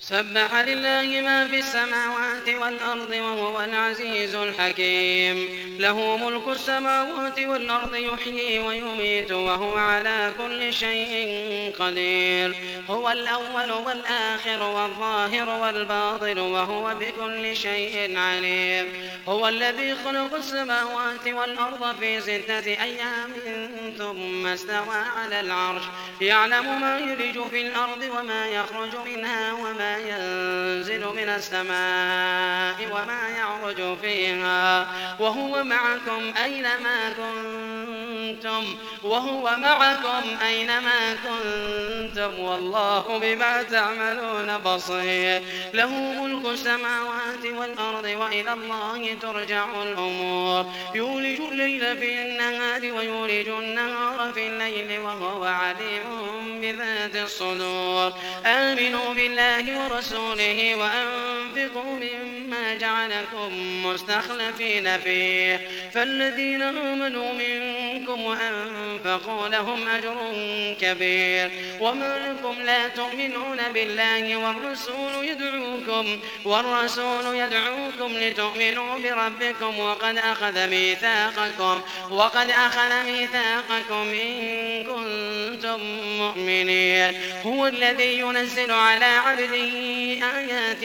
سبح لله ما في السماوات والأرض وهو العزيز الحكيم. له ملك السماوات والأرض يحيي ويميت وهو على كل شيء قدير. هو الأول والآخر والظاهر والباطن وهو بكل شيء عليم. هو الذي خلق السماوات والأرض في ستة أيام ثم استوى على العرش. يعلم ما يلج في الأرض وما يخرج منها وما ينزل من السماء وما يعرج فيها وهو معكم أينما كنتم وهو معكم أينما كنتم والله بما تعملون بصير له ملك السماوات والأرض وإلى الله ترجع الأمور يولج الليل في النهار ويولج النهار في الليل وهو عليم بذات الصدور آمنوا بالله ورسوله وأنفقوا مما جعلكم مستخلفين فيه. فالذين آمنوا منكم وأنفقوا لهم أجر كبير. وما لكم لا تؤمنون بالله والرسول يدعوكم والرسول يدعوكم لتؤمنوا بربكم وقد أخذ ميثاقكم وقد أخذ ميثاقكم إن كنتم مؤمنين. هو الذي ينزل على عبده آيات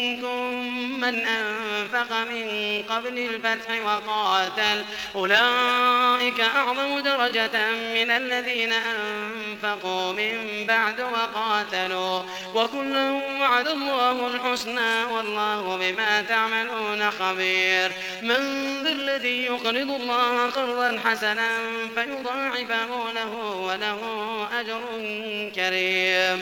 من أنفق من قبل الفتح وقاتل. أولئك أعظم درجة من الذين أنفقوا من بعد وقاتلوا. وكلا وعد الله الحسنى والله بما تعملون خبير. من ذا الذي يقرض الله قرضا حسنا فيضاعفه له وله أجر كريم.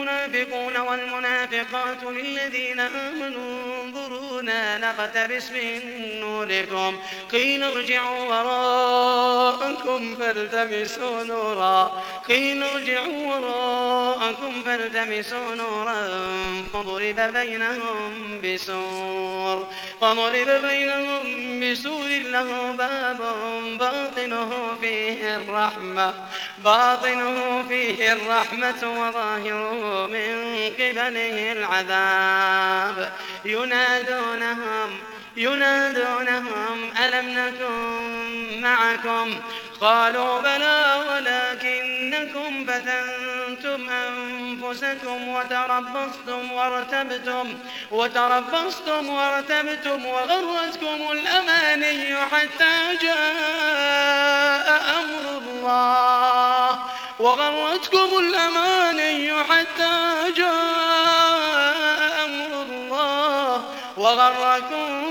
المنافقون والمنافقات للذين آمنوا انظرونا نقتبس من نوركم. قيل ارجعوا وراءكم فالتمسوا نورا. قيل ارجعوا وراءكم فالتمسوا نورا. فضرب بينهم بسور. فضرب بينهم بسور له باب باطنه فيه الرحمة. باطنه فيه الرحمة وظاهره من قبله العذاب. ينادونهم ينادونهم ألم نكن معكم؟ قالوا بلى ولكنكم فتنتم أنفسكم وتربصتم وارتبتم وتربصتم وارتبتم وغرتكم الأماني حتى جاء أمر الله. وغرتكم الأماني حتى جاء أمر الله. وغركم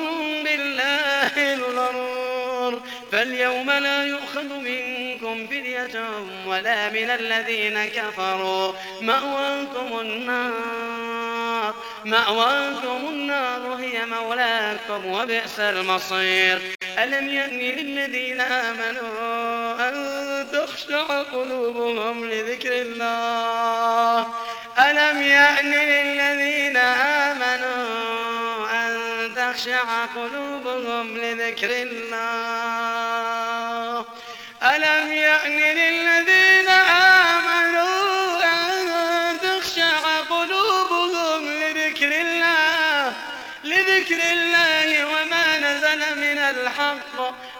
بالله الغرور. فاليوم لا يؤخذ منكم فدية ولا من الذين كفروا. مأواكم النار. مأواكم النار هي مولاكم وبئس المصير. ألم يأن للذين آمنوا أن تخشع قلوبهم لذكر الله. ألم يأن للذين آمنوا أن تخشع قلوبهم لذكر الله؟ ألم يأن للذين آمنوا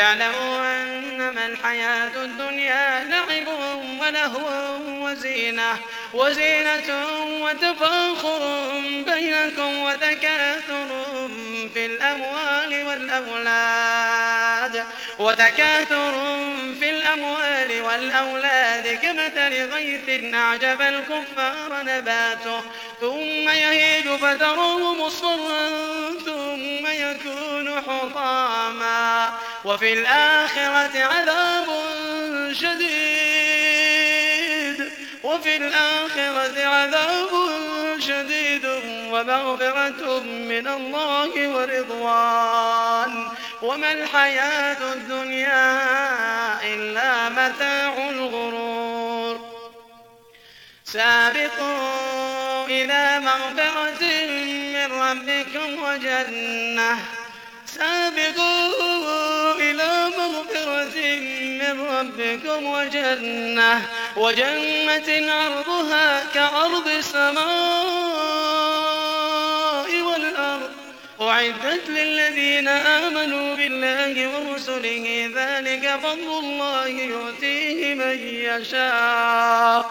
اعلموا أنما الحياة الدنيا لعب ولهو وزينة وزينة وتفاخر بينكم وتكاثر في الأموال والأولاد وتكاثر في الأموال والأولاد كمثل غيث أعجب الكفار نباته ثم يهيج فتروه مصفرا ثم يكون حطاما. وفي الآخرة عذاب شديد. وفي الآخرة عذاب شديد ومغفرة من الله ورضوان. وما الحياة الدنيا إلا متاع الغرور. سابقوا إلى مغفرة من ربكم وجنة. سابقوا مغفرة من ربكم وجنة وجنة عرضها كعرض السماء والأرض. أعدت للذين آمنوا بالله ورسله ذلك فضل الله يؤتيه من يشاء.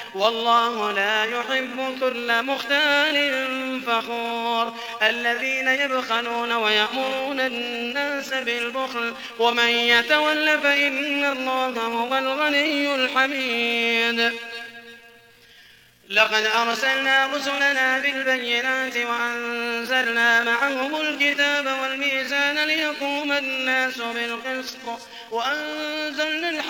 والله لا يحب كل مختال فخور. الذين يبخلون ويأمرون الناس بالبخل ومن يتول فإن الله هو الغني الحميد. لقد أرسلنا رسلنا بالبينات وأنزلنا معهم الكتاب والميزان ليقوم الناس بالقسط وأنزلنا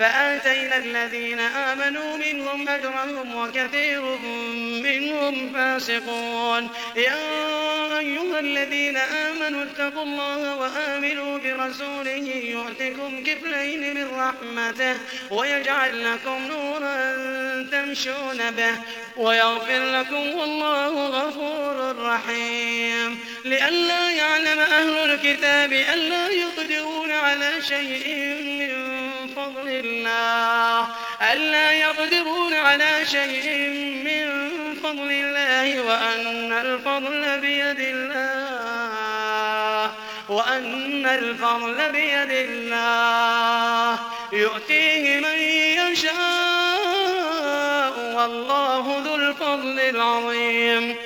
فآتينا الذين آمنوا منهم أجرهم وكثير منهم فاسقون. يا أيها الذين آمنوا اتقوا الله وآمنوا برسوله يؤتكم كفلين من رحمته ويجعل لكم نورا تمشون به ويغفر لكم والله غفور رحيم. لئلا يعلم أهل الكتاب ألا يقدرون على شيء من فضل الله. ألا يقدرون على شيء من فضل الله وأن الفضل بيد الله. وأن الفضل بيد الله. يؤتيه من يشاء. والله ذو الفضل العظيم.